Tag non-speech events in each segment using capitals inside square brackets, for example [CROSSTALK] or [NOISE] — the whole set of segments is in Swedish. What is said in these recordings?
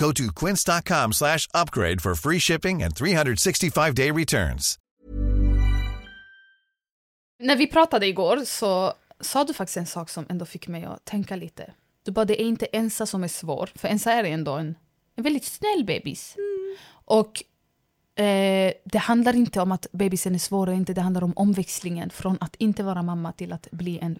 Go to quince.com slash upgrade for free shipping and 365-day returns. När vi pratade igår så sa du faktiskt en sak som ändå fick mig att tänka lite. Du bara, det är inte Ensa som är svår, för Ensa är ändå en, en väldigt snäll bebis. Och eh, det handlar inte om att bebisen är svår, inte, det handlar om omväxlingen från att inte vara mamma till att bli en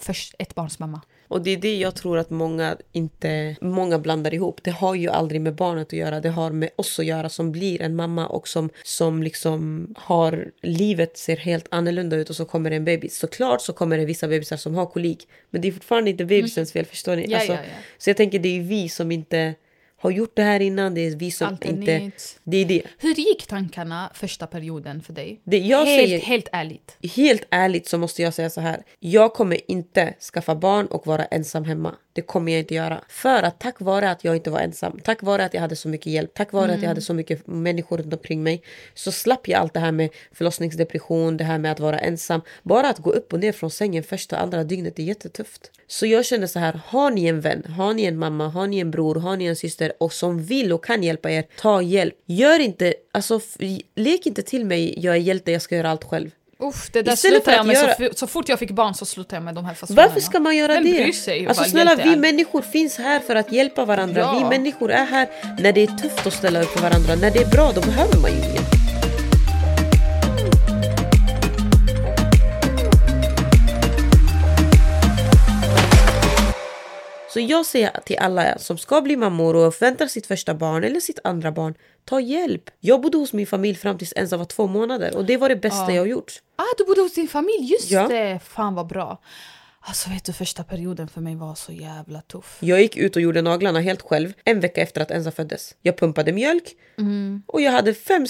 först ett barns mamma. Och det är det jag tror att många inte många blandar ihop. Det har ju aldrig med barnet att göra. Det har med oss att göra som blir en mamma och som, som liksom har livet ser helt annorlunda ut och så kommer det en bebis. Såklart så kommer det vissa bebisar som har kolik. Men det är fortfarande inte bebisens fel, förstår ni? Mm. Ja, Alltså, ja, ja. Så jag tänker det är vi som inte har gjort det här innan. Det är vi som Allt är inte... nytt. Det är det. Hur gick tankarna första perioden för dig? Det helt, säger- helt ärligt. Helt ärligt så måste jag säga så här. Jag kommer inte skaffa barn och vara ensam hemma. Det kommer jag inte göra. För att tack vare att jag inte var ensam, tack vare att jag hade så mycket hjälp, tack vare att jag hade så mycket människor runt omkring mig så slapp jag allt det här med förlossningsdepression, det här med att vara ensam. Bara att gå upp och ner från sängen första och andra dygnet är jättetufft. Så jag känner så här, har ni en vän, har ni en mamma, har ni en bror, har ni en syster och som vill och kan hjälpa er, ta hjälp. Gör inte, alltså lek inte till mig, jag är hjälte, jag ska göra allt själv. Uff, det där Istället för jag att med göra- så, så fort jag fick barn så slutade jag med de här fasonerna. Varför ska man göra Vem det? sig alltså snälla, vi är? människor finns här för att hjälpa varandra. Ja. Vi människor är här när det är tufft att ställa upp för varandra. När det är bra, då behöver man ju ingen. Så jag säger till alla som ska bli mammor och väntar sitt första barn eller sitt andra barn, ta hjälp. Jag bodde hos min familj fram tills Enza var två månader och det var det bästa jag har gjort. Ah, du bodde hos din familj, just Ja. det! Fan vad bra. Alltså vet du, första perioden för mig var så jävla tuff. Jag gick ut och gjorde naglarna helt själv en vecka efter att Enza föddes. Jag pumpade mjölk och jag hade fem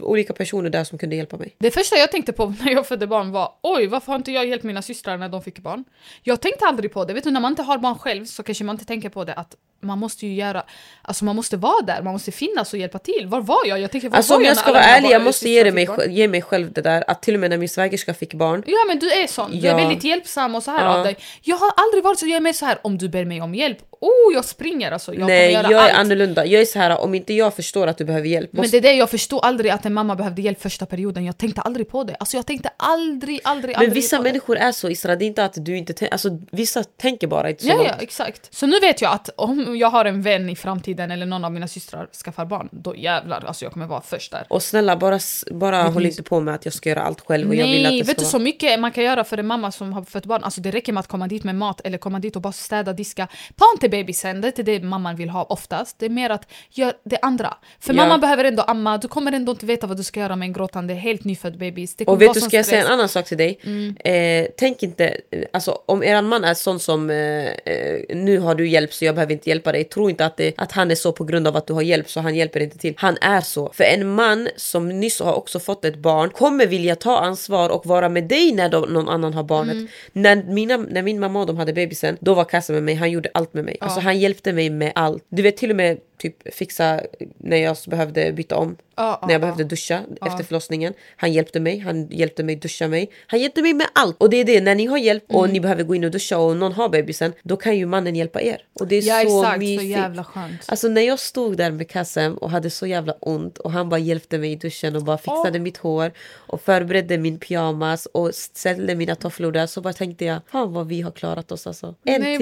olika personer där som kunde hjälpa mig. Det första jag tänkte på [LAUGHS] när jag födde barn var oj, varför har inte jag hjälpt mina systrar när de fick barn? Jag tänkte aldrig på det. Vet du, när man inte har barn själv så kanske man inte tänker på det att man måste ju göra, alltså man måste vara där, man måste finnas och hjälpa till. Var var jag? Jag tänker, var Alltså var om jag ska vara ärlig, jag måste ge, det mig, ge mig själv det där att till och med när min svägerska fick barn Ja men du är sån, du Ja. är väldigt hjälpsam och så här Ja. av dig. Jag har aldrig varit så, jag är mer så här om du ber mig om hjälp, oh jag springer alltså. Jag Nej, jag göra är allt. annorlunda. Jag är så här om inte jag förstår att du behöver hjälp. Men Måste... det är det jag förstod aldrig att en mamma behövde hjälp första perioden. Jag tänkte aldrig på det. Alltså jag tänkte aldrig, aldrig, Men aldrig vissa på det. människor är så Isra, det är inte att du inte tänker, alltså vissa tänker bara inte så Ja, långt. ja, exakt. Så nu vet jag att om jag har en vän i framtiden eller någon av mina systrar skaffar barn, då jävlar, alltså jag kommer vara först där. Och snälla bara, bara håll inte på med att jag ska göra allt själv och jag vill att Nej, vet du så mycket man kan göra för en mamma som har fött barn? Alltså det räcker med att komma dit med mat eller komma dit och bara städa, diska. Ta inte bebisen, det är det mamman vill ha oftast. Det är mer att göra det andra. För Ja. mamman behöver ändå amma, du kommer ändå inte veta vad du ska göra med en gråtande, helt nyfödd bebis. Och vet du, ska jag säga en stress. annan sak till dig? Eh, tänk inte, eh, alltså om eran man är sån som eh, eh, nu har du hjälp så jag behöver inte hjälpa dig. Tro inte att, det, att han är så på grund av att du har hjälp så han hjälper inte till. Han är så. För en man som nyss har också fått ett barn kommer vilja ta ansvar och vara med dig när de, någon annan har barnet. När, mina, när min mamma och de hade bebisen, då var Kasse med mig, han gjorde allt med mig. Alltså han hjälpte mig med allt. Du vet till och med typ fixa när jag behövde byta om. Ja, när jag ja. behövde duscha efter förlossningen. Han hjälpte mig, han hjälpte mig duscha mig. Han hjälpte mig med allt. Och det är det, när ni har hjälp och Mm. ni behöver gå in och duscha och någon har bebisen, då kan ju mannen hjälpa er. Och det är Ja, så exakt, så mysigt. jävla skönt. Alltså när jag stod där med Kassem och hade så jävla ont och han bara hjälpte mig i duschen och bara fixade mitt hår och förberedde min pyjamas och ställde mina tofflor där så bara tänkte jag, fan vad vi har klarat oss alltså. En Nej,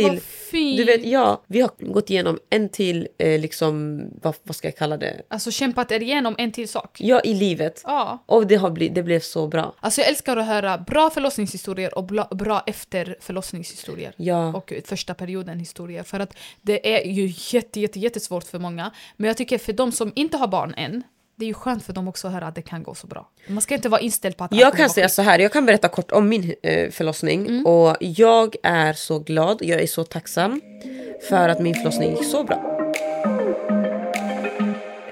till. Du vet, ja, vi har gått igenom en till, eh, liksom, vad, vad ska jag kalla det? Alltså kämpat er igenom en till sak. Ja, i livet. Ja. Och det, har blivit, det blev så bra. Alltså jag älskar att höra bra förlossningshistorier och bra, bra efter förlossningshistorier. Ja. Och första perioden historier. För att det är ju jätte, jätte, jättesvårt för många. Men jag tycker för de som inte har barn än, det är ju skönt för dem också att höra att det kan gå så bra. Man ska inte vara inställd på att Jag kan säga så här, jag kan berätta kort om min eh, förlossning och jag är så glad, jag är så tacksam för att min förlossning gick så bra.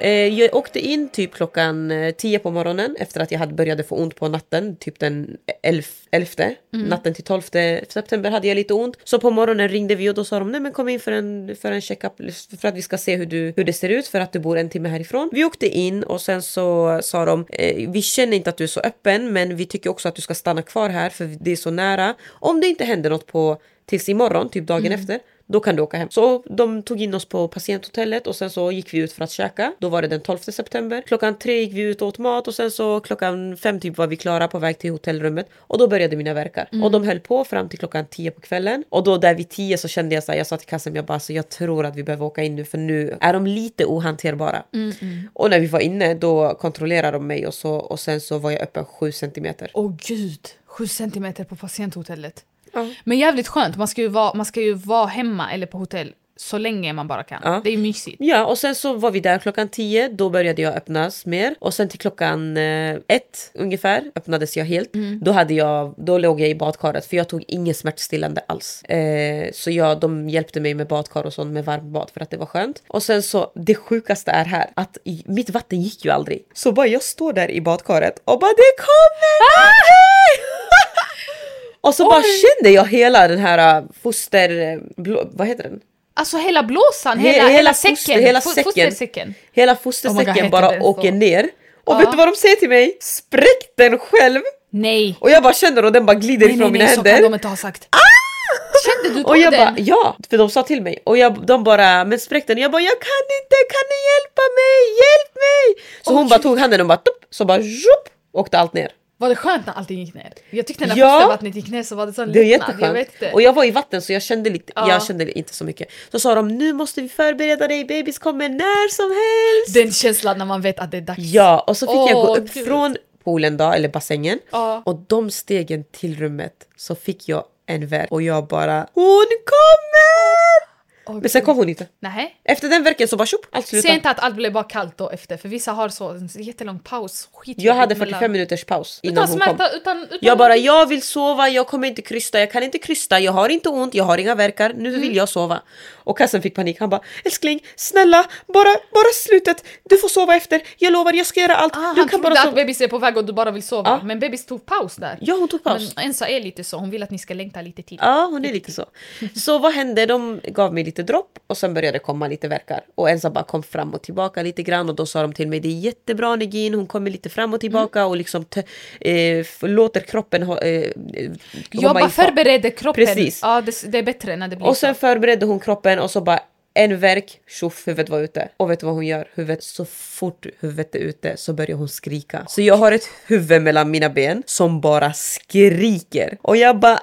Eh, jag åkte in typ klockan eh, 10 på morgonen efter att jag hade började få ont på natten, typ den 11, 11 natten till 12 september hade jag lite ont. Så på morgonen ringde vi och då sa de nej men kom in för en, för en checkup för att vi ska se hur, du, hur det ser ut för att du bor en timme härifrån. Vi åkte in och sen så sa de eh, vi känner inte att du är så öppen men vi tycker också att du ska stanna kvar här för det är så nära. Om det inte händer något på tills imorgon, typ dagen efter, då kan du åka hem. Så de tog in oss på patienthotellet och sen så gick vi ut för att käka. Då var det den 12 september. Klockan tre gick vi ut och åt mat och sen så klockan fem typ var vi klara på väg till hotellrummet och då började mina verkar. Och de höll på fram till klockan 10 på kvällen och då där vid 10 så kände jag så här, jag sa till kassan jag bara så jag tror att vi behöver åka in nu för nu är de lite ohanterbara. Och när vi var inne då kontrollerade de mig och så och sen så var jag öppen 7 centimeter. Åh gud, sju centimeter på patienthotellet. Men jävligt skönt, man ska, ju vara, man ska ju vara hemma eller på hotell så länge man bara kan. Ja. Det är mysigt. Ja, och sen så var vi där klockan 10. Då började jag öppnas mer. Och sen till klockan eh, ett ungefär öppnades jag helt. Då, hade jag, då låg jag i badkaret för jag tog ingen smärtstillande alls. Eh, så jag, de hjälpte mig med badkar och sånt med varmbad för att det var skönt. Och sen så det sjukaste är här att i, mitt vatten gick ju aldrig. Så bara jag står där i badkaret och bara det kommer [LAUGHS] någonting! Och så bara kände jag hela den här äh, foster... Blå, vad heter den? Alltså hela blåsan, He- hela, hela, foster- säcken, hela fo- säcken. fostersäcken. Hela Oh fostersäcken God, bara den så? åker ner. Och Ja. vet du vad de säger till mig? Spräck den själv! Nej, Och jag bara känner och den bara glider nej, nej, ifrån mina nej så kan händer. de inte ha sagt. Kände du på Och jag den? bara ja, för de sa till mig. Och jag, de bara men spräck den. Jag bara jag kan inte, kan ni hjälpa mig? Hjälp mig! Så hon bara tog handen och bara tupp, så bara zhup, åkte allt ner. Var det skönt när allting gick ner? Jag tyckte när Ja. första vattnet gick ner så var det så Det lättnad. Jag vet inte. Och jag var i vatten så jag kände, lite, Ja. jag kände inte så mycket. Så sa de nu måste vi förbereda dig, bebis kommer när som helst. Den känslan när man vet att det är dags. Ja, och så fick jag gå upp Gud. från poolen då, eller bassängen. Ja. Och de stegen till rummet så fick jag en verk och jag bara Hon kommer! Åh, Men sen kom hon inte. Nej. Efter den verken så bara tjopp, allt Säg slutade. inte att allt blev bara kallt då efter, för vissa har så en jättelång paus. Skit Jag hade 45 minuters paus innan Utan hon kom. utan, utan... Jag bara, jag vill sova, jag kommer inte krysta, jag kan inte krysta, jag har inte ont, jag har inga verkar, nu Mm. vill jag sova. Och kassen fick panik, han bara, älskling, snälla, bara, bara slutet, du får sova efter, jag lovar, jag ska göra allt, Ah, du han kan bara att sova. bebis är på väg och du bara vill sova. Ja. Men bebis tog paus där. Ja, hon tog paus. Men Ensa är lite så, hon vill att ni ska längta lite till. Ja, hon är lite så. Så vad hände? De gav mig lite dropp och sen började det komma lite verkar. Och Ensa bara kom fram och tillbaka lite grann och då sa de till mig det är jättebra Negin, hon kommer lite fram och tillbaka och liksom eh, låter kroppen ha, eh, eh, Jobba förbereder kroppen. Precis. Ja, det, det är bättre när det blir Och sen så. förberedde hon kroppen och så bara en verk, tjoff, huvudet var ute. Och vet du vad hon gör? Huvudet, så fort huvudet är ute så börjar hon skrika. Så jag har ett huvud mellan mina ben som bara skriker. Och jag bara...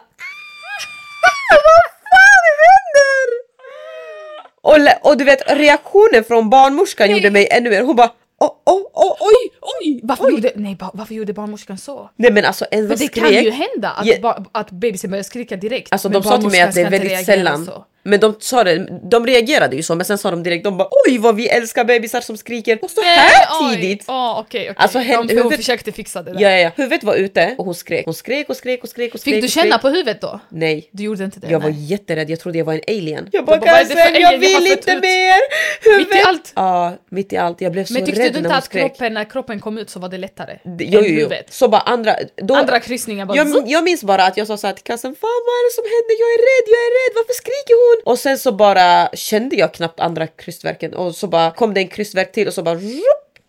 Och, och du vet reaktionen från barnmorskan gjorde mig ännu mer. Hon bara oh, oh, oh, oj, oj, Varför, gjorde, nej, varför gjorde barnmorskan så? Nej men alltså en För det skrek. kan ju hända att, Ja. att bebisen börjar skrika direkt. Alltså de sa till mig att det är väldigt sällan. så. Men de sa det, de reagerade ju så men sen sa de direkt, de bara oj vad vi älskar bebisar som skriker och så här oj. tidigt. Ja, okej, okej. Alltså, hen- de, hon huvudet- försökte fixa det där. Ja, ja, ja. Huvudet var ute och hon skrek. Hon skrek och skrek och skrek och skrek. Fick du skrek. känna på huvudet då? Nej. Du gjorde inte det? Jag var nej. jätterädd, jag trodde jag var en alien. Jag bara, det för "Kassen, jag vill inte ut?" mer! Mitt i allt? Ja, mitt i allt. Jag blev så Men tyckte rädd du när inte hon att skrek. kroppen, när kroppen kom ut så var det lättare? Det- Jo, än jo, jo. huvudet? Så bara andra... Då, Andra kryssningar bara... jag, jag minns bara att jag sa så här till kassan, fan vad är det som händer? Jag är rädd, jag är rädd, varför skriker hon? Hon! Och sen så bara kände jag knappt andra krystverken och så bara kom det en krystverk till och så bara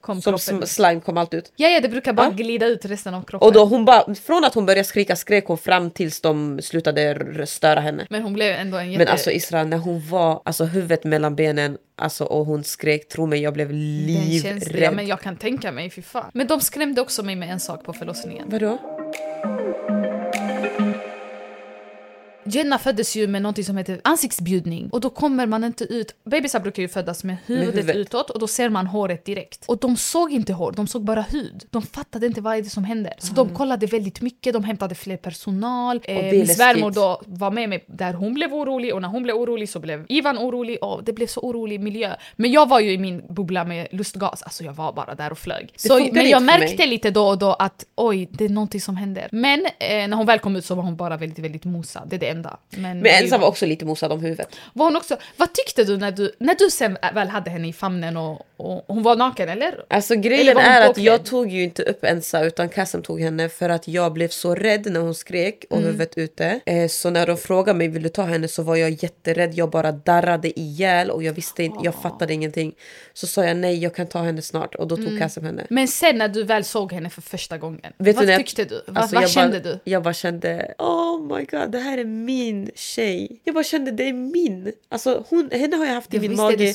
Kom som kroppen. slime kom allt ut. Ja, ja, det brukar bara Ja. glida ut resten av kroppen. Och då hon bara, från att hon började skrika skrek hon fram tills de slutade störa henne. Men hon blev ändå en jätte... Men alltså Isra, när hon var alltså huvudet mellan benen alltså, och hon skrek, tro mig jag blev livrädd. men jag kan tänka mig, fy fan. Men de skrämde också mig med en sak på förlossningen. Vadå? Jenna föddes ju med något som heter ansiktsbjudning och då kommer man inte ut. Bebisar brukar ju födas med huvudet, huvudet. utåt och då ser man håret direkt. Och de såg inte hår, de såg bara hud. De fattade inte vad det som händer. Så de kollade väldigt mycket, de hämtade fler personal. Eh, min svärmor då var med mig där hon blev orolig och när hon blev orolig så blev Ivan orolig och det blev så orolig miljö. Men jag var ju i min bubbla med lustgas, alltså jag var bara där och flög. Så, men jag märkte lite då och då att oj, det är någonting som händer. Men eh, när hon väl kom ut så var hon bara väldigt, väldigt mosad. Det är det enda. Men, Men ensam var också lite mosad om huvudet. var hon också, vad tyckte du när du, när du sen väl hade henne i famnen och, och hon var naken eller? Alltså Eller grejen hon är att jag tog ju inte upp Ensa utan Kassem tog henne för att jag blev så rädd när hon skrek och Mm. huvudet ute. Eh, så när de frågade mig vill du ta henne så var jag jätterädd. Jag bara darrade ihjäl och jag visste inte, jag fattade ingenting. Så sa jag nej jag kan ta henne snart och då tog Mm. Kassem henne. Men sen när du väl såg henne för första gången, Vet vad du tyckte du? Vad, Alltså, vad jag kände bara, du? Jag bara kände oh my god det här är min tjej. Jag bara kände det är min. Alltså hon, henne har jag haft i Ja, min mage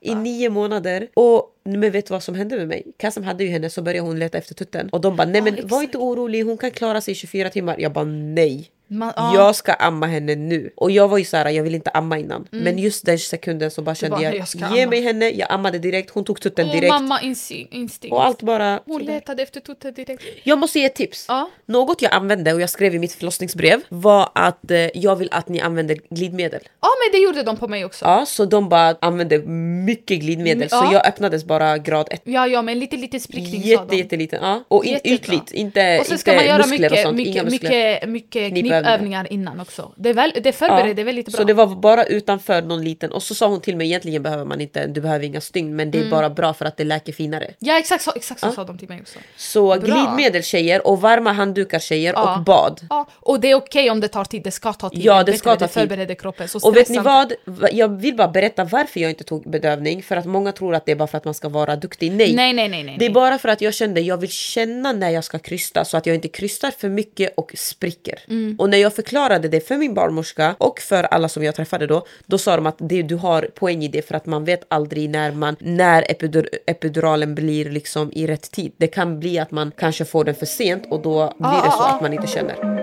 i nio månader. Och men vet du vad som hände med mig? Kassem hade ju henne så började hon leta efter tutten. Och de bara nej men var exakt. inte orolig hon kan klara sig i 24 timmar. Jag bara nej. Man, ja. Jag ska amma henne nu. Och jag var ju såhär, jag vill inte amma innan. Men just den sekunden så bara kände Mm. bara, jag, jag ge amma. mig henne. Jag ammade direkt, hon tog tutten Åh, direkt. mamma instinkt. Och allt bara... Hon letade efter tutten direkt. Jag måste ge ett tips. Ja. Något jag använde och jag skrev i mitt förlossningsbrev var att eh, jag vill att ni använder glidmedel. Ja men det gjorde de på mig också. Ja, så de bara använde mycket glidmedel Mm, så ja. jag öppnades bara grad 1. Ja, ja, men lite, lite sprickning sa Jätte, de. jätteliten. Ja. Och in, ytligt, inte, Och sen inte ska man göra muskler och mycket, sånt. inga mycket, muskler. mycket, mycket Knipövningar. knipövningar innan också. Det, väl, det förbereder väldigt bra. Så det var bara utanför någon liten och så sa hon till mig egentligen behöver man inte, du behöver inga stygn men det Mm. är bara bra för att det läker finare. Ja exakt så, exakt så sa de till mig också. Så Bra. glidmedel tjejer och varma handdukar tjejer Ja. och bad. Ja, och det är okej om det tar tid, det ska ta tid. Ja, det ska ta tid. förbereder kroppen. Så Och vet ni vad? Va- Jag vill bara berätta varför jag inte tog bedövning. För att många tror att det är bara för att man ska vara duktig. Nej. Nej, nej, nej, nej. Det är bara för att jag kände jag vill känna när jag ska krysta så att jag inte krystar för mycket och spricker. Mm. Och när jag förklarade det för min barnmorska och för alla som jag träffade då, då sa de att det, du har poäng i det för att man vet aldrig när, man, när epidur, epiduralen blir liksom i rätt tid. Det kan bli att man kanske får den för sent och då blir det så att man inte känner.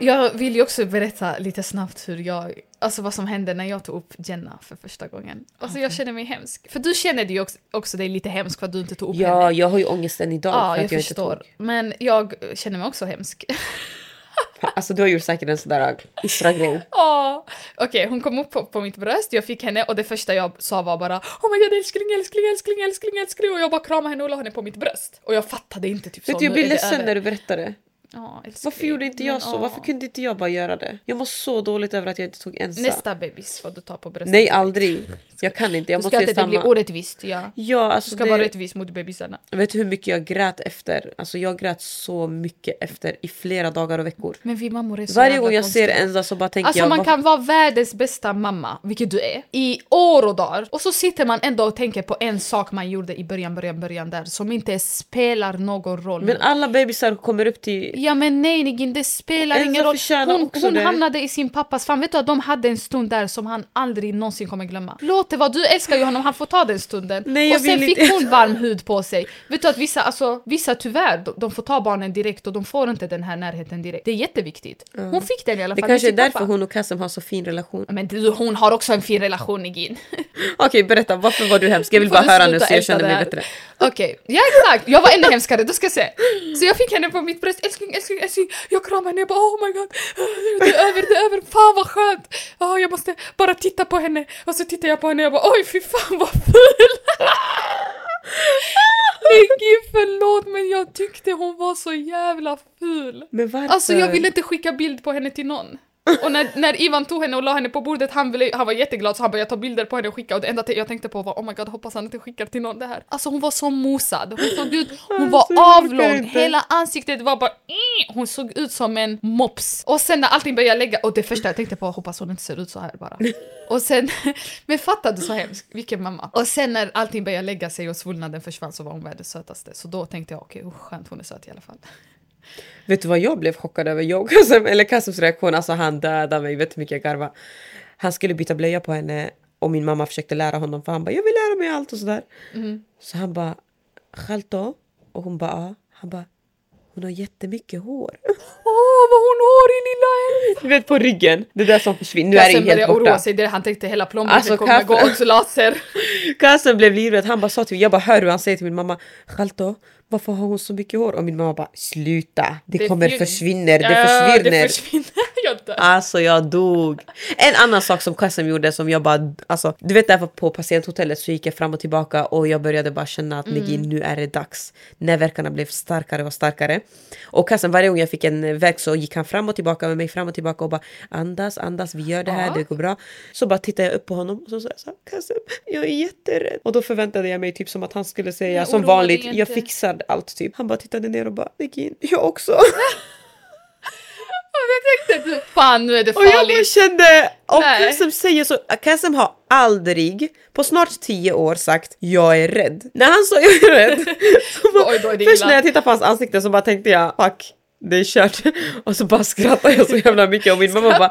Jag vill ju också berätta lite snabbt hur jag, alltså vad som hände när jag tog upp Jenna för första gången. Alltså jag känner mig hemsk. För du känner ju också, också dig lite hemsk för att du inte tog upp Ja, henne. jag har ju ångest än idag Ja, för jag att jag förstår. inte Men jag känner mig också hemsk. [LAUGHS] Alltså du har gjort säkert en sån där Isra-grej. Ja, Okej, hon kom upp på, på mitt bröst, jag fick henne och det första jag sa var bara Oh my god älskling, älskling, älskling, älskling, älskling och jag bara kramade henne och la henne på mitt bröst. Och jag fattade inte typ så. Vet du, jag blir ledsen när du berättar det. Ja. Varför gjorde inte jag Men, så? Varför kunde inte jag bara göra det? Jag mår så dåligt över att jag inte tog Ensa. Nästa bebis får du ta på bröstet. Nej, aldrig. Jag kan inte. Jag Du ska måste inte det blir stanna. orättvist, ja. Ja, Du alltså ska det... vara rättvis mot bebisarna. Vet du hur mycket jag grät efter? Alltså jag grät så mycket efter i flera dagar och veckor. Men vi mammor är så Varje gång jag ser konstiga. Ensa så bara tänker Alltså jag... man kan vara världens bästa mamma, vilket du är, i år och dagar. Och så sitter man ändå och tänker på en sak man gjorde i början, början, början där som inte spelar någon roll. Men alla bebisar kommer upp till... Ja men nej Nigin, det spelar ingen roll. Hon, hon det. hamnade i sin pappas famn. Vet du att de hade en stund där som han aldrig någonsin kommer glömma. Låt det vara, du älskar ju honom, han får ta den stunden. Nej, och sen fick inte. hon varm hud på sig. Vet du att vissa, alltså, vissa tyvärr, de, de får ta barnen direkt och de får inte den här närheten direkt. Det är jätteviktigt. Hon fick den i alla Det fall kanske är därför pappa. hon och Kassem har så fin relation. Men du, hon har också en fin relation Nigin. [LAUGHS] Okej, berätta. Varför var du hemsk? Jag vill bara höra nu så jag känner det mig bättre. Okej, ja exakt! Jag var ännu hemskare, du ska se. Så jag fick henne på mitt bröst, älskling, älskling, älskling. Jag kramade henne, jag bara oh my god. Det är över, det är över, fan vad skönt. Ja, jag måste bara titta på henne. Och så tittar jag på henne och jag bara oj fy fan vad ful. [LAUGHS] Nej gud förlåt men jag tyckte hon var så jävla ful. Men varför? Alltså jag ville inte skicka bild på henne till någon. Och när, när Ivan tog henne och la henne på bordet, han, ville, han var jätteglad så han började ta bilder på henne och skicka och det enda jag tänkte på var oh my god hoppas han inte skickar till någon det här. Alltså hon var så mosad, hon såg ut, hon var Alltså, orkar avlång, hela ansiktet var bara hon såg ut som en mops. Och sen när allting började lägga, och det första jag tänkte på hoppas hon inte ser ut så här bara. [LAUGHS] Och sen, [LAUGHS] men fatta du så hemskt, vilken mamma. Och sen när allting började lägga sig och svullnaden försvann så var hon världens sötaste. Så då tänkte jag okej, okay, skönt hon är söt i alla fall. Vet du vad jag blev chockad över? Jag, eller Kasims reaktion, alltså han dödade mig. Vet du hur mycket jag garvade? Han skulle byta blöja på henne och min mamma försökte lära honom för han bara jag vill lära mig allt och sådär. Så han bara Khalto? Och hon bara ja. Han bara hon har jättemycket hår. Åh, vad hon har i lilla helvete! Du vet på ryggen, det där som försvinner. Nu är det helt började oroa borta. sig, det, han tänkte hela plånboken Alltså, kommer gå också laser. [LAUGHS] Kasim blev livrädd. Han bara sa till mig, jag bara hör hur han säger till min mamma Khalto, varför har hon så mycket hår? Och min mamma bara sluta, det, kommer fj- försvinner, det försvinner. Det försvinner. [LAUGHS] jag dör. Alltså jag dog. En annan sak som Kasim gjorde som jag bara, alltså du vet därför på patienthotellet så gick jag fram och tillbaka och jag började bara känna att Nigin nu är det dags. Näverkarna blev starkare och starkare. Och Kasim varje gång jag fick en verk så gick han fram och tillbaka med mig fram och tillbaka och bara andas, andas, vi gör det här, Ja. det går bra. Så bara tittade jag upp på honom och så sa jag Kasim, jag är jätterädd. Och då förväntade jag mig typ som att han skulle säga som vanligt, jag fixar allt typ. Han bara tittade ner och bara Nigin, jag också. [LAUGHS] Jag tänkte fan nu är det Och jag bara farligt. kände, och Nej. Kasim säger så, Kasim har aldrig på snart tio år sagt jag är rädd. När han sa jag är rädd, [LAUGHS] bara, Oj, det först när jag tittade på hans ansikte så bara tänkte jag fuck, det är kört. [LAUGHS] Och så bara skrattade jag så jävla mycket och min mamma bara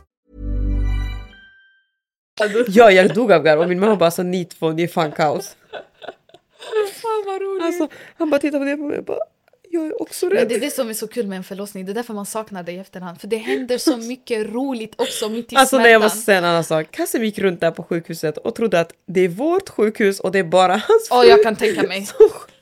ja jag dog av garv och min mamma bara så ni två, ni är fan kaos. Fan vad roligt. Alltså han bara tittade på det på mig och bara jag är också Men rädd. det är det som är så kul med en förlossning, det är därför man saknar det i efterhand. För det händer så [LAUGHS] mycket roligt också mitt i Alltså smärtan. när jag säga en annan sak. Kasim gick runt där på sjukhuset och trodde att det är vårt sjukhus och det är bara hans [LAUGHS] Åh, fru jag kan tänka mig.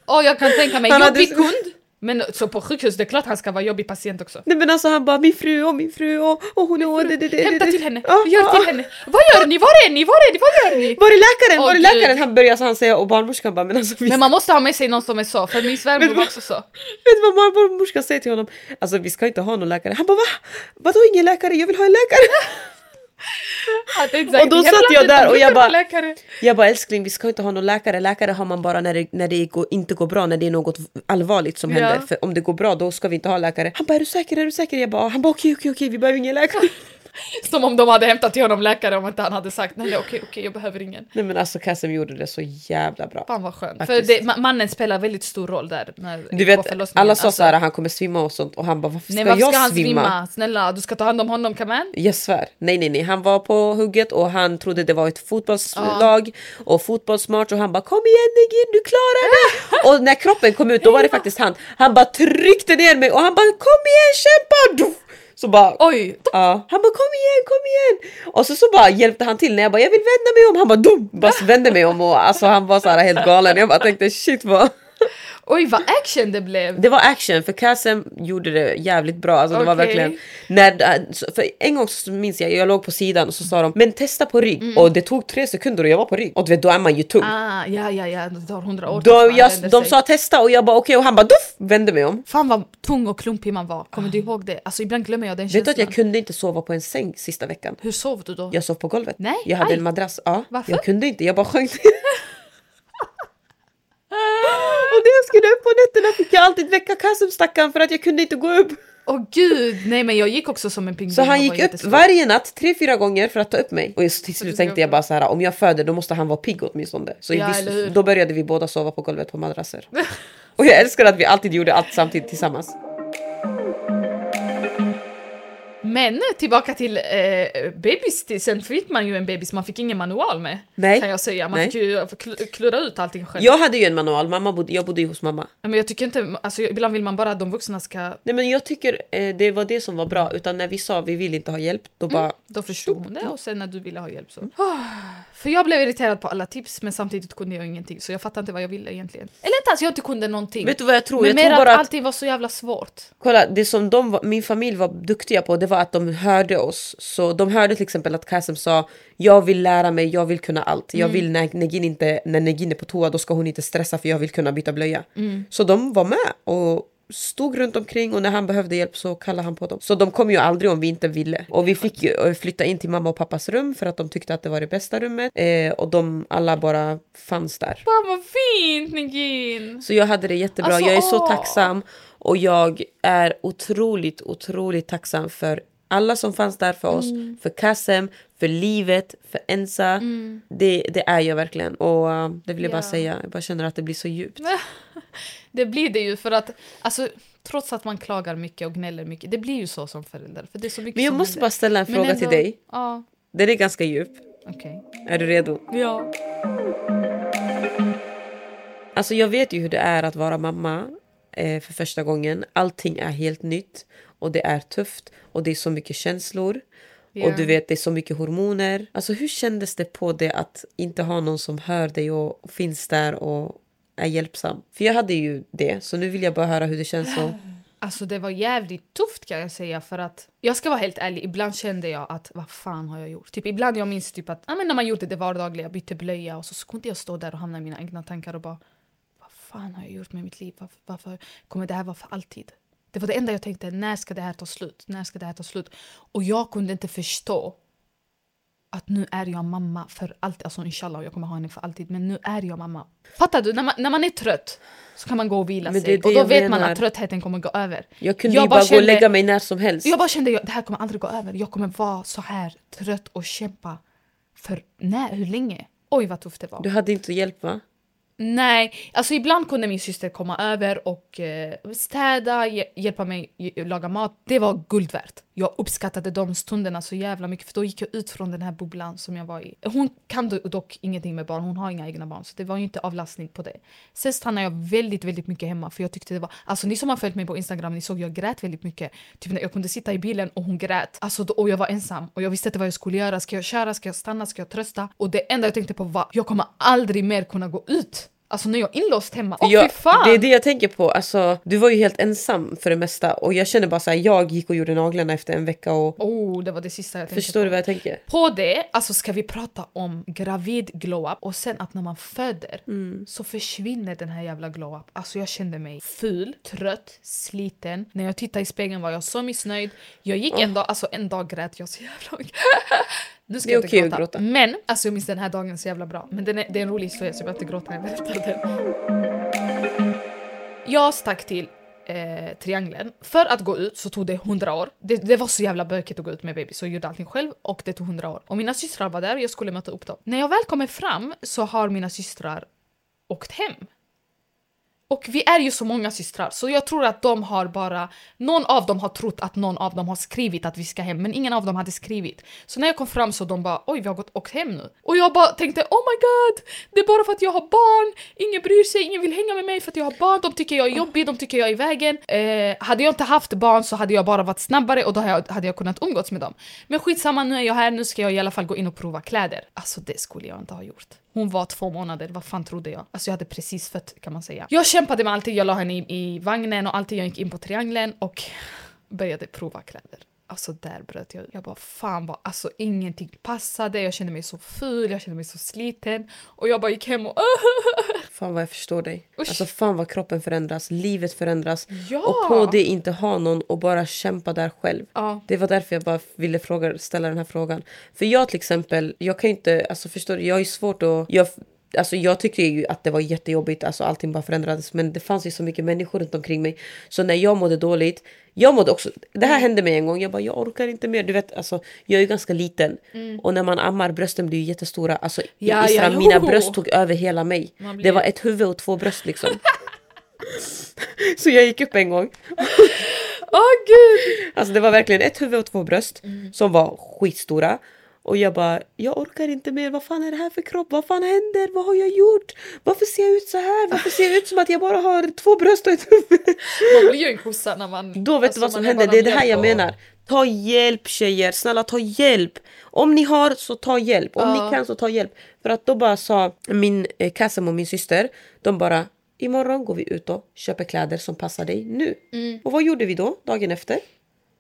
Åh, jag kan tänka mig. Hade Jobbig kund. Men så på sjukhus, det är klart han ska vara jobbig patient också. Nej men alltså han bara min fru och min fru och, och hon är... det, det, det, Hämta till henne, Ja, gör ja, till henne. Vad gör ni? Var är ni? Var är ni? Vad gör ni? Var är läkaren? Var är läkaren? Han börjar så han säga och barnmorskan bara men alltså vi... Men man måste ha med sig någon som är så, för min [LAUGHS] svärmor var också så. Vet du vad barnmorskan säger till honom? Alltså vi ska inte ha någon läkare. Han bara va? Vadå ingen läkare? Jag vill ha en läkare. [LAUGHS] Och då satt jag där och jag bara-. Jag bara älskling vi ska inte ha någon läkare. Läkare har man bara när det, när det går, inte går bra, när det är något allvarligt som Ja. händer. För om det går bra då ska vi inte ha läkare. Han bara är du säker? Är du säker? Jag bara han bara okej okej okej vi behöver ingen läkare. Som om de hade hämtat till honom läkare om inte han hade sagt nej, okej, okej, jag behöver ingen. Nej men alltså Kasim gjorde det så jävla bra. Fan vad skönt. För det, ma- mannen spelar väldigt stor roll där. Du vet alla sa Alltså, såhär han kommer svimma och sånt och han bara varför ska Nej varför jag ska han svimma? svimma? Snälla, du ska ta hand om honom kamen. Jag svär. Nej, nej, nej. Han var på hugget och han trodde det var ett fotbollslag och fotbollsmatch och han bara kom igen Negin, du klarar det! [LAUGHS] och när kroppen kom ut då var det faktiskt han. Han bara tryckte ner mig och han bara kom igen kämpa! Så bara Oj! Ja, han bara kom igen, kom igen! Och så, så bara hjälpte han till när jag bara jag vill vända mig om. Han bara dum! Bara vände mig om och alltså han var så här helt galen. Jag bara tänkte shit vad... Oj vad action det blev! Det var action för Kassem gjorde det jävligt bra. Alltså det var verkligen när, för en gång så minns jag, jag låg på sidan och så sa de men testa på rygg och det tog tre sekunder och jag var på rygg och du vet då är man ju tung. Ah, ja, ja, ja, det tar hundra år. Då, jag, de sig. sa testa och jag bara okej och han bara duff vände mig om. Fan vad tung och klumpig man var. Kommer du ihåg det? Alltså ibland glömmer jag den Vet du känslan. att jag kunde inte sova på en säng sista veckan? Hur sov du då? Jag sov på golvet. Nej, jag hade aj. en madrass. Ja, Varför? Jag kunde inte, jag bara sjönk. [LAUGHS] och när jag skulle upp på nätterna fick jag alltid väcka Kasum stackaren för att jag kunde inte gå upp. Åh gud, nej men jag gick också som en pingvin. Så han gick upp jättesvår. varje natt tre, fyra gånger för att ta upp mig. Och till slut tänkte jag bara så här, om jag föder då måste han vara pigg åtminstone. Så Ja, vi, eller hur? då började vi båda sova på golvet på madrasser. [LAUGHS] Och jag älskar att vi alltid gjorde allt samtidigt tillsammans. Men tillbaka till eh, bebis, sen fick man ju en bebis man fick ingen manual med. Nej. Kan jag säga. Man Nej. fick ju kl- klura ut allting själv. Jag hade ju en manual, mamma bodde, jag bodde ju hos mamma. Men jag tycker inte, alltså ibland vill man bara att de vuxna ska, Nej men jag tycker eh, det var det som var bra. Utan när vi sa vi vill inte ha hjälp, då bara... då förstod hon det och sen när du ville ha hjälp så. Ah, För jag blev irriterad på alla tips men samtidigt kunde jag ingenting så jag fattade inte vad jag ville egentligen. Eller inte att jag inte kunde någonting. Vet du vad jag tror? men Jag mer tror att, bara att allting var så jävla svårt. Kolla, det som de min familj var duktiga på det var att de hörde oss. Så de hörde till exempel att Kassem sa jag vill lära mig, jag vill kunna allt. Jag vill när Negin, inte, när Negin är på toa då ska hon inte stressa för jag vill kunna byta blöja. Så de var med och stod runt omkring och när han behövde hjälp så kallade han på dem. Så de kom ju aldrig om vi inte ville. Och vi fick eh, flytta in till mamma och pappas rum för att de tyckte att det var det bästa rummet. Eh, och de alla bara fanns där. Fan vad fint Nigin! Så jag hade det jättebra. Alltså, jag är så åh. tacksam och jag är otroligt, otroligt tacksam för alla som fanns där för oss. Mm. För Kassem, för livet, för Ensa. Det, det är jag verkligen. Och uh, det vill jag bara Ja. säga. Jag bara känner att det blir så djupt. [LAUGHS] Det blir det ju för att, alltså trots att man klagar mycket och gnäller mycket, det blir ju så som förälder. För det är så mycket Men jag måste händer. bara ställa en Men fråga ändå- till dig. Ja, Den är ganska djup. okej. Är du redo? Ja. Alltså jag vet ju hur det är att vara mamma eh, för första gången. Allting är helt nytt och det är tufft och det är så mycket känslor. Ja. Och du vet, det är så mycket hormoner. Alltså hur kändes det på det att inte ha någon som hör dig och finns där och är hjälpsam? För jag hade ju det, så nu vill jag bara höra hur det känns. Och... [GASPS] Alltså det var jävligt tufft kan jag säga för att jag ska vara helt ärlig, ibland kände jag att vad fan har jag gjort? Typ ibland jag minns typ att ja, men när man gjorde det vardagliga, bytte blöja och så skulle inte jag stå där och hamna i mina egna tankar och bara fan har jag gjort med mitt liv? Varför, varför kommer det här vara för alltid? Det var det enda jag tänkte, när ska det här ta slut? När ska det här ta slut? Och jag kunde inte förstå att nu är jag mamma för alltid. Alltså inshallah, jag kommer ha henne för alltid. Men nu är jag mamma. Fattar du? När man, när man är trött så kan man gå och vila det sig. det Och då vet man menar. att tröttheten kommer gå över. Jag kunde Jag bara bara gå och lägga mig när som helst. Jag bara kände att det här kommer aldrig gå över. Jag kommer vara så här trött och kämpa. För när? Hur länge? Oj vad tufft det var. Du hade inte hjälp va? Nej, alltså ibland kunde min syster komma över och eh, städa, hjälpa mig laga mat. Det var guld värt. Jag uppskattade de stunderna så jävla mycket för då gick jag ut från den här bubblan som jag var i. Hon kan dock ingenting med barn, hon har inga egna barn så det var ju inte avlastning på det. Sen stannade jag väldigt, väldigt mycket hemma för jag tyckte det var, alltså ni som har följt mig på Instagram, ni såg jag grät väldigt mycket. Typ när jag kunde sitta i bilen och hon grät. Alltså då, och jag var ensam och jag visste inte vad jag skulle göra. Ska jag köra? Ska jag stanna? Ska jag trösta? Och det enda jag tänkte på var, jag kommer aldrig mer kunna gå ut. Alltså när jag är inlåst hemma. Åh jag, fy fan! det är det jag tänker på. Alltså, du var ju helt ensam för det mesta. Och jag känner bara så här, jag gick och gjorde naglarna efter en vecka. Och, Oh, det var det sista jag tänkte förstår på. du vad jag tänker? På det alltså ska vi prata om gravid glow-up och sen att när man föder Mm. så försvinner den här jävla glow-up. Alltså jag kände mig ful, trött, sliten. När jag tittade i spegeln var jag så missnöjd. Jag gick en dag, alltså en dag grät jag så jävla mycket. [LAUGHS] Nu ska Det är okej att gråta. gråta. Men alltså jag minns den här dagen så jävla bra. Men den är, det är en rolig historia så jag behöver inte gråta när jag berättar den. Jag stack till eh, triangeln. För att gå ut så tog det 100 år. Det, det var så jävla bökigt att gå ut med baby så jag gjorde allting själv och det tog 100 år. Och mina systrar var där och jag skulle möta upp dem. När jag väl kommer fram så har mina systrar åkt hem. Och vi är ju så många systrar så jag tror att de har bara... Någon av dem har trott att någon av dem har skrivit att vi ska hem men ingen av dem hade skrivit. Så när jag kom fram så de bara oj vi har gått åkt hem nu. Och jag bara tänkte oh my god det är bara för att jag har barn. Ingen bryr sig, ingen vill hänga med mig för att jag har barn. De tycker jag är jobbig, de tycker jag är i vägen. Eh, hade jag inte haft barn så hade jag bara varit snabbare och då hade jag, hade jag kunnat umgås med dem. Men skitsamma nu är jag här, nu ska jag i alla fall gå in och prova kläder. Alltså det skulle jag inte ha gjort. Hon var två månader, vad fan trodde jag? Alltså jag hade precis fött kan man säga. Jag kämpade med allting, jag la henne i, i vagnen och allting, jag gick in på triangeln och började prova kläder. Alltså där bröt jag ut. Jag bara fan vad, alltså ingenting passade, jag kände mig så ful, jag kände mig så sliten och jag bara gick hem och [LAUGHS] Fan vad jag förstår dig. Usch. Alltså fan vad kroppen förändras, livet förändras. Ja! Och på det inte ha någon och bara kämpa där själv. Ja. Det var därför jag bara ville fråga, ställa den här frågan. För jag till exempel, jag kan ju inte, alltså förstår du, jag ju svårt att... Jag, Alltså jag tyckte ju att det var jättejobbigt, alltså allting bara förändrades. Men det fanns ju så mycket människor runt omkring mig. Så när jag mådde dåligt, jag mådde också, det här hände mig en gång, jag bara jag orkar inte mer. Du vet, alltså, jag är ganska liten. Och när man ammar, brösten blir ju jättestora. Alltså, Ja, Isra, ja, mina bröst tog över hela mig. Blir- Det var ett huvud och två bröst liksom. [LAUGHS] så jag gick upp en gång. Åh gud! Alltså det var verkligen ett huvud och två bröst Mm. som var skitstora. Och jag bara, jag orkar inte mer. Vad fan är det här för kropp? Vad fan händer? Vad har jag gjort? Varför ser jag ut så här? Varför ser jag ut som att jag bara har två bröst och ett huvud? Man blir ju en kossa när man... Då vet alltså, du vad som händer. Det är det här jag och- menar. Ta hjälp tjejer, snälla ta hjälp. Om ni har så ta hjälp. Om Ja. ni kan så ta hjälp. För att då bara sa min eh, Kassem och min syster, de bara imorgon går vi ut och köper kläder som passar dig nu. Mm. Och vad gjorde vi då dagen efter?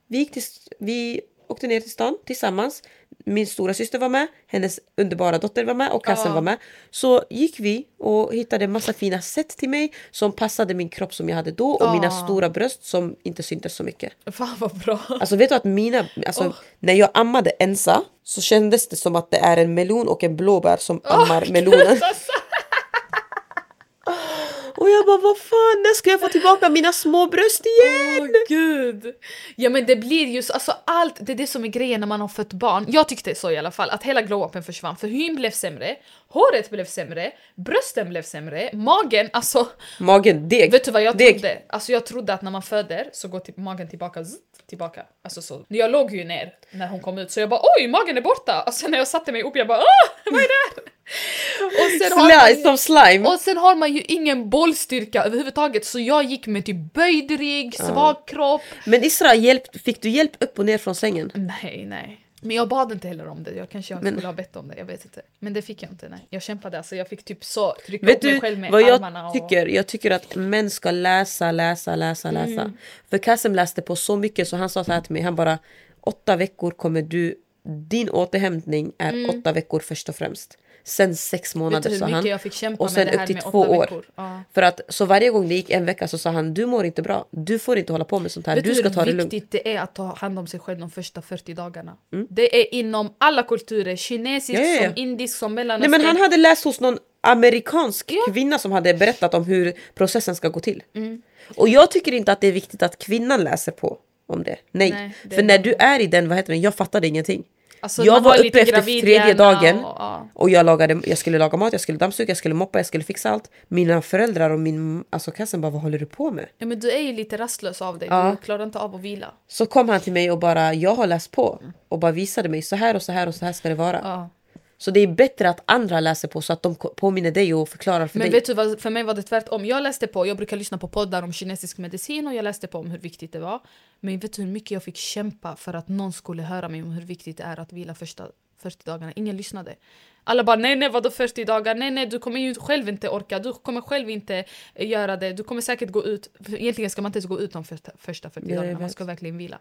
Vi, gick till, vi åkte ner till stan tillsammans. Min stora syster var med, hennes underbara dotter var med och Kassen Ja. var med. Så gick vi och hittade massa fina set till mig som passade min kropp som jag hade då och mina Ja. stora bröst som inte syntes så mycket. Fan vad bra. Alltså vet du att mina, alltså, Åh. när jag ammade ensa så kändes det som att det är en melon och en blåbär som ammar melonen. Och jag bara vad fan, när ska jag få tillbaka mina små bröst igen? Åh gud! Ja men det blir ju så, alltså allt, det är det som är grejen när man har fött barn. Jag tyckte så i alla fall, att hela glow-upen försvann. För hyn blev sämre, håret blev sämre, brösten blev sämre, magen, alltså Magen, deg. Vet du vad jag deg. trodde? Alltså jag trodde att när man föder så går till magen tillbaka, tillbaka. Alltså så. Jag låg ju ner när hon kom ut så jag bara oj magen är borta! Och sen när jag satte mig upp jag bara åh vad är det [LAUGHS] och, sen har man ju, som slime. och sen har man ju ingen bollstyrka överhuvudtaget så jag gick med typ böjd rygg, svag kropp. Men Isra, hjälp, fick du hjälp upp och ner från sängen? Nej, nej. Men jag bad inte heller om det. Jag kanske jag Men- skulle ha bett om det. Jag vet inte. Men det fick jag inte. Nej. Jag kämpade alltså. Jag fick typ så trycka Vet upp mig själv med vad armarna. jag och... tycker? Jag tycker att män ska läsa, läsa, läsa, läsa. Mm. För Kassem läste på så mycket så han sa så här till mig, han bara åtta veckor kommer du, din återhämtning är åtta veckor först och främst. Sen sex Mm. Vet månader du hur sa han. jag fick kämpa och sen med det upp till två år. Ja. För att så varje gång det gick en vecka så sa han du mår inte bra, du får inte hålla på med sånt här, Vet du ska hur ta det lugnt. viktigt det är att ta hand om sig själv de första 40 dagarna? Det är inom alla kulturer, kinesisk, Ja, ja, som indisk, som Nej mellanöstern. men han hade läst hos någon amerikansk kvinna som hade berättat om hur processen ska gå till. Mm. Och jag tycker inte att det är viktigt att kvinnan läser på om det. Nej, Nej, det för är när du är i den, vad heter det, jag fattade ingenting. Alltså, jag var har uppe efter tredje dagen och- ja. och jag, lagade, jag skulle laga mat, jag skulle dammsuga, jag skulle moppa, jag skulle fixa allt. Mina föräldrar och min alltså kassen bara vad håller du på med? Ja men du är ju lite rastlös av dig, Ja. du klarar inte av att vila. Så kom han till mig och bara jag har läst på och bara visade mig så här och så här och så här ska det vara. Ja. Så det är bättre att andra läser på så att de påminner dig och förklarar för Men dig. vet du vad, för mig var det tvärtom. Jag läste på, jag brukar lyssna på poddar om kinesisk medicin och jag läste på om hur viktigt det var. Men vet du hur mycket jag fick kämpa för att någon skulle höra mig om hur viktigt det är att vila första 40 dagarna? Ingen lyssnade. Alla bara nej nej vadå 40 dagar? Nej nej du kommer ju själv inte orka, du kommer själv inte eh, göra det, du kommer säkert gå ut. Egentligen ska man inte ens gå ut de första, första 40 Nej, jag dagarna, man ska verkligen vila.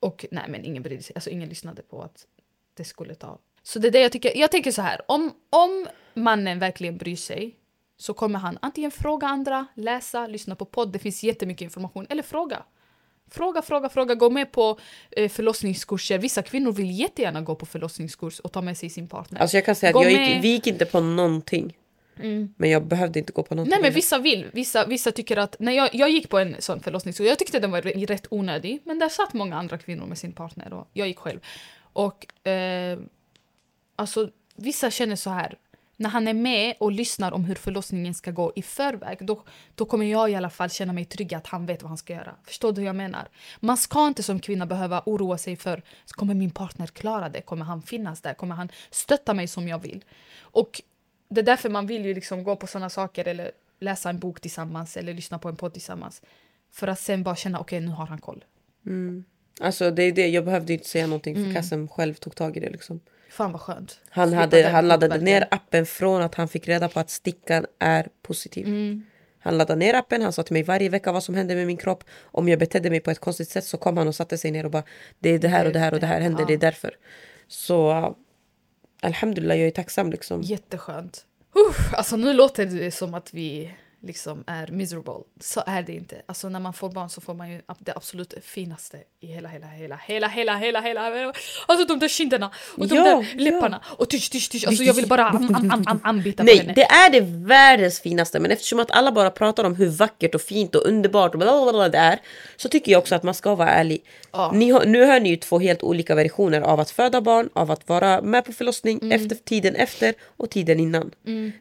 Och nej men ingen brydde sig, alltså ingen lyssnade på att det skulle ta. Så det är det jag tycker, jag tänker så här, om, om mannen verkligen bryr sig så kommer han antingen fråga andra, läsa, lyssna på podd, det finns jättemycket information, eller fråga. Fråga, fråga, fråga, gå med på eh, förlossningskurser. Vissa kvinnor vill jättegärna gå på förlossningskurs och ta med sig sin partner. Alltså jag kan säga Gå att jag med- gick, vi gick inte på någonting. Men jag behövde inte gå på någonting. Nej men vissa vill, vissa, vissa tycker att, när jag, jag gick på en sån förlossningskurs, jag tyckte den var rätt onödig, men där satt många andra kvinnor med sin partner och jag gick själv. Och eh, alltså vissa känner så här, när han är med och lyssnar om hur förlossningen ska gå i förväg, då, då kommer jag i alla fall känna mig trygg att han vet vad han ska göra. Förstår du hur jag menar? Man ska inte som kvinna behöva oroa sig för, kommer min partner klara det? Kommer han finnas där? Kommer han stötta mig som jag vill? Och det är därför man vill ju liksom gå på såna saker eller läsa en bok tillsammans eller lyssna på en podd tillsammans. För att sen bara känna, okej nu har han koll. Alltså det är det, jag behövde inte säga någonting Mm. för kassen själv tog tag i det liksom. Fan vad skönt. Han, Slippa hade, han laddade verkligen. ner appen från att han fick reda på att stickan är positiv. Mm. Han laddade ner appen, han sa till mig varje vecka vad som hände med min kropp. Om jag betedde mig på ett konstigt sätt så kom han och satte sig ner och bara det är det här och det här och det här händer, det är därför. Så Alhamdulillah, jag är tacksam liksom. Jätteskönt. Uh, alltså nu låter det som att vi liksom är miserable. Så är det inte. Alltså när man får barn så får man ju det absolut finaste i hela, hela, hela, hela, hela, hela, hela. Alltså de där kinderna och de Ja, där ja. läpparna och tysch, tysch, tysch. Alltså jag vill bara på Nej, henne. det är det världens finaste. Men eftersom att alla bara pratar om hur vackert och fint och underbart och blablabla det är. Så tycker jag också att man ska vara ärlig. Ja. Ni har, nu hör ni ju två helt olika versioner av att föda barn, av att vara med på förlossning, Mm. efter tiden efter och tiden innan.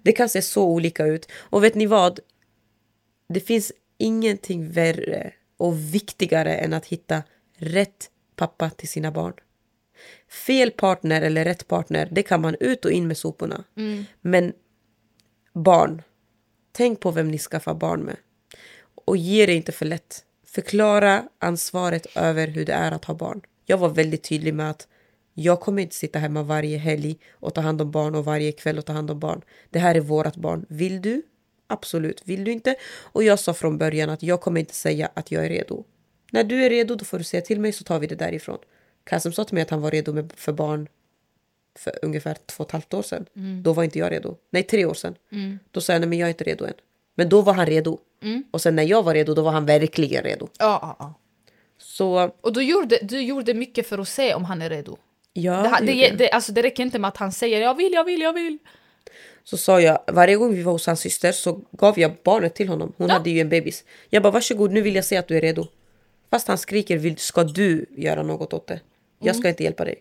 Det kan se så olika ut. Och vet ni vad? Det finns ingenting värre och viktigare än att hitta rätt pappa till sina barn. Fel partner eller rätt partner, det kan man ut och in med soporna. Men barn, tänk på vem ni skaffar barn med. Och ge det inte för lätt. Förklara ansvaret över hur det är att ha barn. Jag var väldigt tydlig med att jag kommer inte sitta hemma varje helg och ta hand om barn och varje kväll och ta hand om barn. Det här är vårat barn. Vill du? Absolut. Vill du inte? Och jag sa från början att jag kommer inte säga att jag är redo. När du är redo då får du säga till mig så tar vi det därifrån. Kasim sa till mig att han var redo med, för barn för ungefär två och ett halvt år sedan. Då var inte jag redo. Nej, tre år sedan. Då sa jag nej men jag är inte redo än. Men då var han redo. Och sen när jag var redo då var han verkligen redo. Ja, ja, ja. Så Och du gjorde, du gjorde mycket för att se om han är redo. ja, Det, det det, alltså, det räcker inte med att han säger jag vill, jag vill, jag vill. Så sa jag, varje gång vi var hos hans syster så gav jag barnet till honom. Hon Ja. hade ju en bebis. Jag bara varsågod nu vill jag se att du är redo. Fast han skriker, vill, ska du göra något åt det? Jag Mm. ska inte hjälpa dig.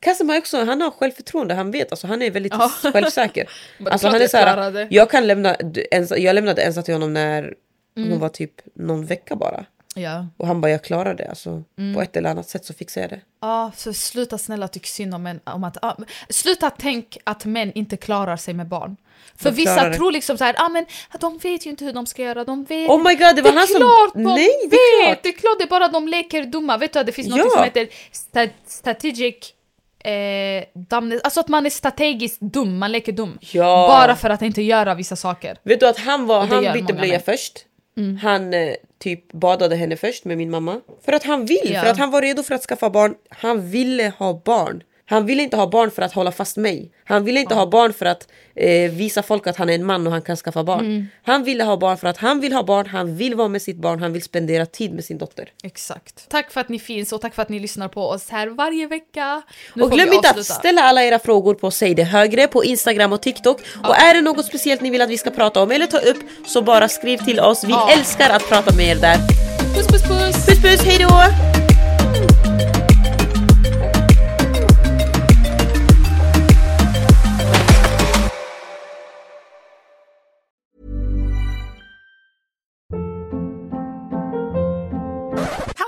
Kasim har också, han har självförtroende, han vet, alltså, han är väldigt Ja. självsäker. [LAUGHS] Alltså, han är så här, jag, kan lämna, ens, jag lämnade Ensa till honom när Mm. hon var typ någon vecka bara. Ja. Och han bara, jag klarar det. Alltså, Mm. På ett eller annat sätt så fixar jag det. Ja, så sluta snälla tycka synd om, män, om att... ah, sluta tänk att män inte klarar sig med barn. För De vissa det. tror liksom så här, ah, men de vet ju inte hur de ska göra, de vet Oh my god, det var är han som... klart de Nej, det är vet! klart! Det är klart, det är bara de leker dumma. Vet du att det finns Ja. något som heter sta strategic... Eh, dumb, alltså att man är strategiskt dum, man leker dum. Ja. Bara för att inte göra vissa saker. Vet du att han, var, det han bytte blöja först. Han eh, typ badade henne först med min mamma. För att han vill, Ja. för att han var redo för att skaffa barn. Han ville ha barn. Han ville inte ha barn för att hålla fast mig. Han ville inte ha barn för att eh, visa folk att han är en man och han kan skaffa barn. Mm. Han ville ha barn för att han vill ha barn, han vill vara med sitt barn, han vill spendera tid med sin dotter. Exakt. Tack för att ni finns och tack för att ni lyssnar på oss här varje vecka. Nu och glöm inte att ställa alla era frågor på Säg det högre på Instagram och TikTok. Och är det något speciellt ni vill att vi ska prata om eller ta upp så bara skriv till oss. Vi Ja. älskar att prata med er där. Puss puss puss! Puss puss, hejdå!